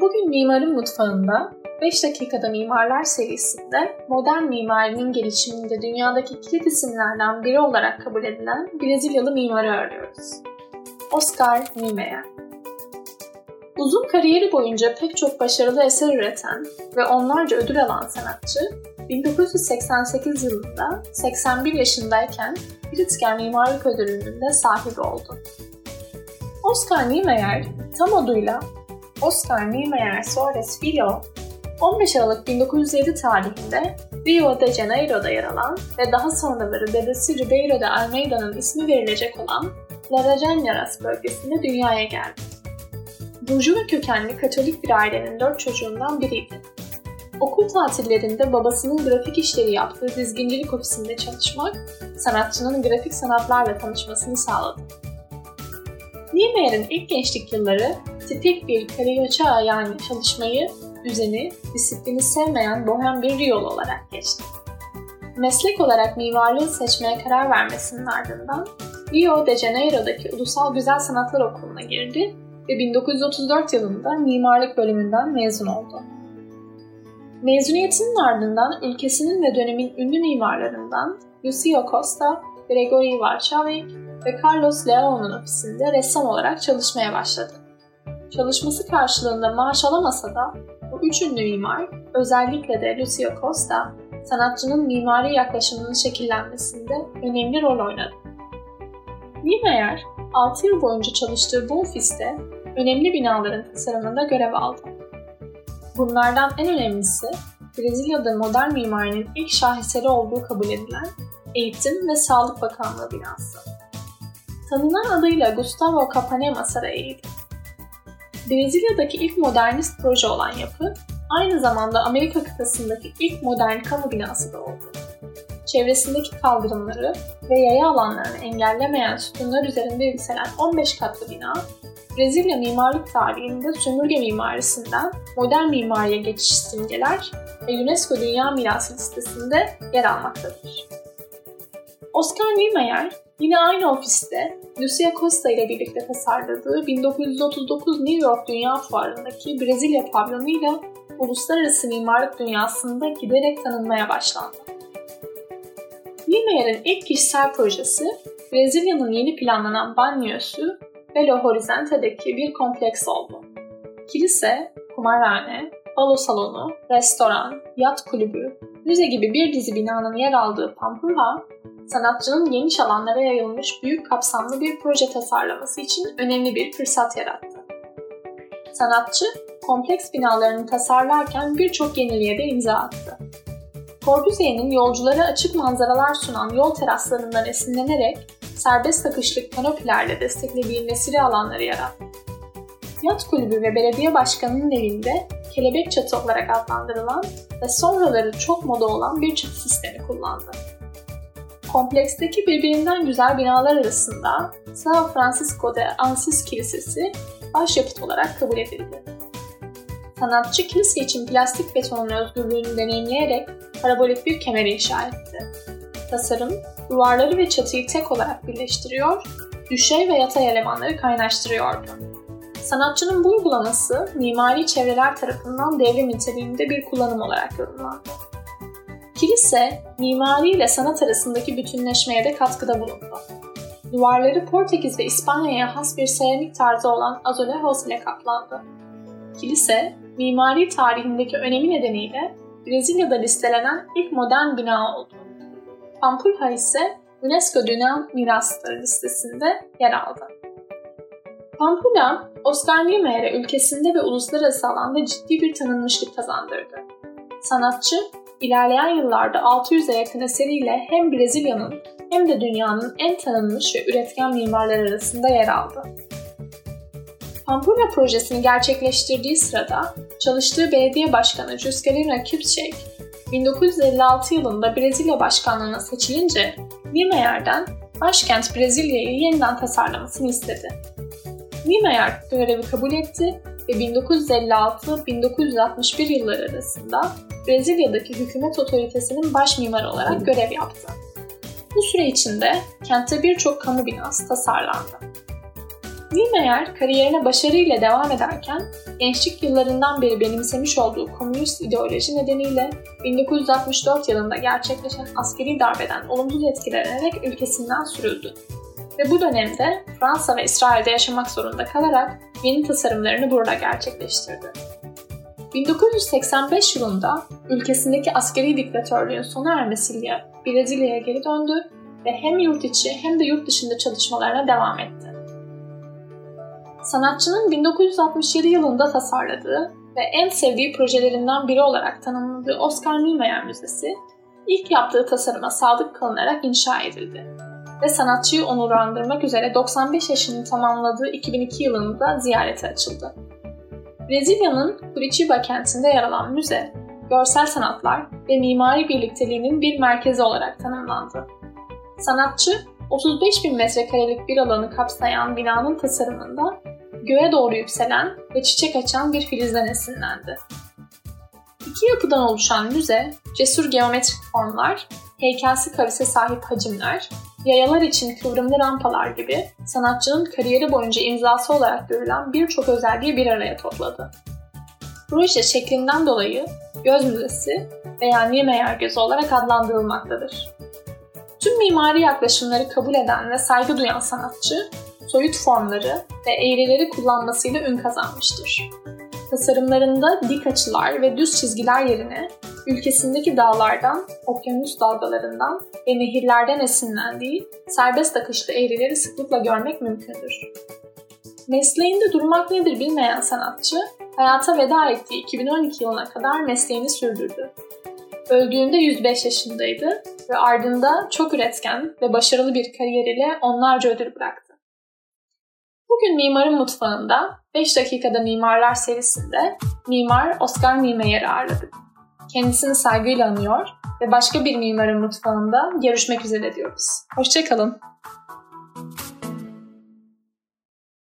Bugün Mimarın Mutfağında 5 dakikada mimarlar serisinde modern mimarinin gelişiminde dünyadaki kilit isimlerden biri olarak kabul edilen Brezilyalı mimarı arıyoruz. Oscar Niemeyer. Uzun kariyeri boyunca pek çok başarılı eser üreten ve onlarca ödül alan sanatçı, 1988 yılında 81 yaşındayken Pritzker Mimarlık Ödülü'nün de sahibi oldu. Oscar Niemeyer tam adıyla Oscar Niemeyer Soares Filho 15 Aralık 1907 tarihinde Rio de Janeiro'da yer alan ve daha sonraları dedesi Ribeiro de Almeida'nın ismi verilecek olan Laranjeiras bölgesinde dünyaya geldi. Burjuva kökenli Katolik bir ailenin dört çocuğundan biriydi. Okul tatillerinde babasının grafik işleri yaptığı dizgincilik ofisinde çalışmak, sanatçının grafik sanatlarla tanışmasını sağladı. Niemeyer'in ilk gençlik yılları tipik bir karyoça yani çalışmayı düzeni, disiplini sevmeyen bohem bir Riyol olarak geçti. Meslek olarak mimarlığı seçmeye karar vermesinin ardından Rio de Janeiro'daki Ulusal Güzel Sanatlar Okulu'na girdi ve 1934 yılında mimarlık bölümünden mezun oldu. Mezuniyetinin ardından ülkesinin ve dönemin ünlü mimarlarından Lucio Costa, Gregory Varchavik ve Carlos Leon'un ofisinde ressam olarak çalışmaya başladı. Çalışması karşılığında maaş alamasa da bu üç ünlü mimar, özellikle de Lucio Costa, sanatçının mimari yaklaşımının şekillenmesinde önemli rol oynadı. Niemeyer, 6 yıl boyunca çalıştığı bu ofiste önemli binaların tasarımında görev aldı. Bunlardan en önemlisi, Brezilya'da modern mimarinin ilk şaheseri olduğu kabul edilen Eğitim ve Sağlık Bakanlığı binası. Tanınan adıyla Gustavo Capanema Sarayı'ydı. Brezilya'daki ilk modernist proje olan yapı, aynı zamanda Amerika kıtasındaki ilk modern kamu binası da oldu. Çevresindeki kaldırımları ve yaya alanlarını engellemeyen sütunlar üzerinde yükselen 15 katlı bina, Brezilya mimarlık tarihinde sömürge mimarisinden modern mimariye geçiş simgeler ve UNESCO Dünya Mirası listesinde yer almaktadır. Oscar Niemeyer yine aynı ofiste Lucia Costa ile birlikte tasarladığı 1939 New York Dünya Fuarı'ndaki Brezilya pavyonuyla uluslararası mimarlık dünyasında giderek tanınmaya başlandı. Niemeyer'in ilk kişisel projesi Brezilya'nın yeni planlanan banyosu Belo Horizonte'deki bir kompleks oldu. Kilise, kumarhane, balo salonu, restoran, yat kulübü, müze gibi bir dizi binanın yer aldığı Pampulha, sanatçının geniş alanlara yayılmış büyük kapsamlı bir proje tasarlaması için önemli bir fırsat yarattı. Sanatçı, kompleks binalarını tasarlarken birçok yeniliğe de imza attı. Corbusier'in yolculara açık manzaralar sunan yol teraslarından esinlenerek serbest akışlık kanopilerle desteklediği mesire alanları yarattı. Yat kulübü ve belediye başkanının evinde kelebek çatı olarak adlandırılan ve sonraları çok moda olan bir çatı sistemi kullandı. Kompleksteki birbirinden güzel binalar arasında San Francisco de Ansis Kilisesi başyapıt olarak kabul edildi. Sanatçı kilise için plastik betonun özgürlüğünü deneyimleyerek parabolik bir kemer inşa etti. Tasarım, duvarları ve çatıyı tek olarak birleştiriyor, düşey ve yatay elemanları kaynaştırıyordu. Sanatçının bu uygulaması mimari çevreler tarafından devrim niteliğinde bir kullanım olarak yorumlandı. Kilise, mimari ile sanat arasındaki bütünleşmeye de katkıda bulundu. Duvarları Portekiz ve İspanya'ya has bir seramik tarzı olan azulejos ile kaplandı. Kilise, mimari tarihindeki önemi nedeniyle Brezilya'da listelenen ilk modern bina oldu. Pampulha ise UNESCO Dünya Mirasları listesinde yer aldı. Pampulha, Oscar Niemeyer'e ülkesinde ve uluslararası alanda ciddi bir tanınmışlık kazandırdı. Sanatçı, ilerleyen yıllarda 600'e yakın eseriyle hem Brezilya'nın hem de dünyanın en tanınmış ve üretken mimarlar arasında yer aldı. Pampulha projesini gerçekleştirdiği sırada çalıştığı belediye başkanı Juscelino Kubitschek, 1956 yılında Brezilya başkanlığına seçilince Niemeyer'den başkent Brezilya'yı yeniden tasarlamasını istedi. Niemeyer görevi kabul etti ve 1956-1961 yılları arasında Brezilya'daki hükümet otoritesinin baş mimarı olarak görev yaptı. Bu süre içinde kentte birçok kamu binası tasarlandı. Niemeyer kariyerine başarıyla devam ederken gençlik yıllarından beri benimsemiş olduğu komünist ideoloji nedeniyle 1964 yılında gerçekleşen askeri darbeden olumsuz etkilenerek ülkesinden sürüldü. Ve bu dönemde Fransa ve İsrail'de yaşamak zorunda kalarak yeni tasarımlarını burada gerçekleştirdi. 1985 yılında ülkesindeki askeri diktatörlüğün sona ermesiyle Brezilya'ya geri döndü ve hem yurt içi hem de yurt dışında çalışmalarına devam etti. Sanatçının 1967 yılında tasarladığı ve en sevdiği projelerinden biri olarak tanımladığı Oscar Niemeyer Müzesi, ilk yaptığı tasarıma sadık kalınarak inşa edildi ve sanatçıyı onurlandırmak üzere 95 yaşını tamamladığı 2002 yılında ziyarete açıldı. Brezilya'nın Curitiba kentinde yer alan müze, görsel sanatlar ve mimari birlikteliğinin bir merkezi olarak tanımlandı. Sanatçı, 35 bin metrekarelik bir alanı kapsayan binanın tasarımında göğe doğru yükselen ve çiçek açan bir filizden esinlendi. İki yapıdan oluşan müze, cesur geometrik formlar, heykelsi karise sahip hacimler, yayalar için kıvrımlı rampalar gibi sanatçının kariyeri boyunca imzası olarak görülen birçok özelliği bir araya topladı. Proje şeklinden dolayı göz müzesi veya Niemeyer gözü olarak adlandırılmaktadır. Tüm mimari yaklaşımları kabul eden ve saygı duyan sanatçı, soyut formları ve eğrileri kullanmasıyla ün kazanmıştır. Tasarımlarında dik açılar ve düz çizgiler yerine ülkesindeki dağlardan, okyanus dalgalarından ve nehirlerden esinlendiği serbest akışlı eğrileri sıklıkla görmek mümkündür. Mesleğinde durmak nedir bilmeyen sanatçı, hayata veda ettiği 2012 yılına kadar mesleğini sürdürdü. Öldüğünde 105 yaşındaydı ve ardında çok üretken ve başarılı bir kariyeriyle onlarca ödül bıraktı. Bugün Mimarın Mutfağı'nda 5 dakikada Mimarlar serisinde Mimar Oscar Niemeyer'i ağırladık kendisini saygıyla anıyor ve başka bir mimarın mutfağında görüşmek üzere diyoruz. Hoşçakalın.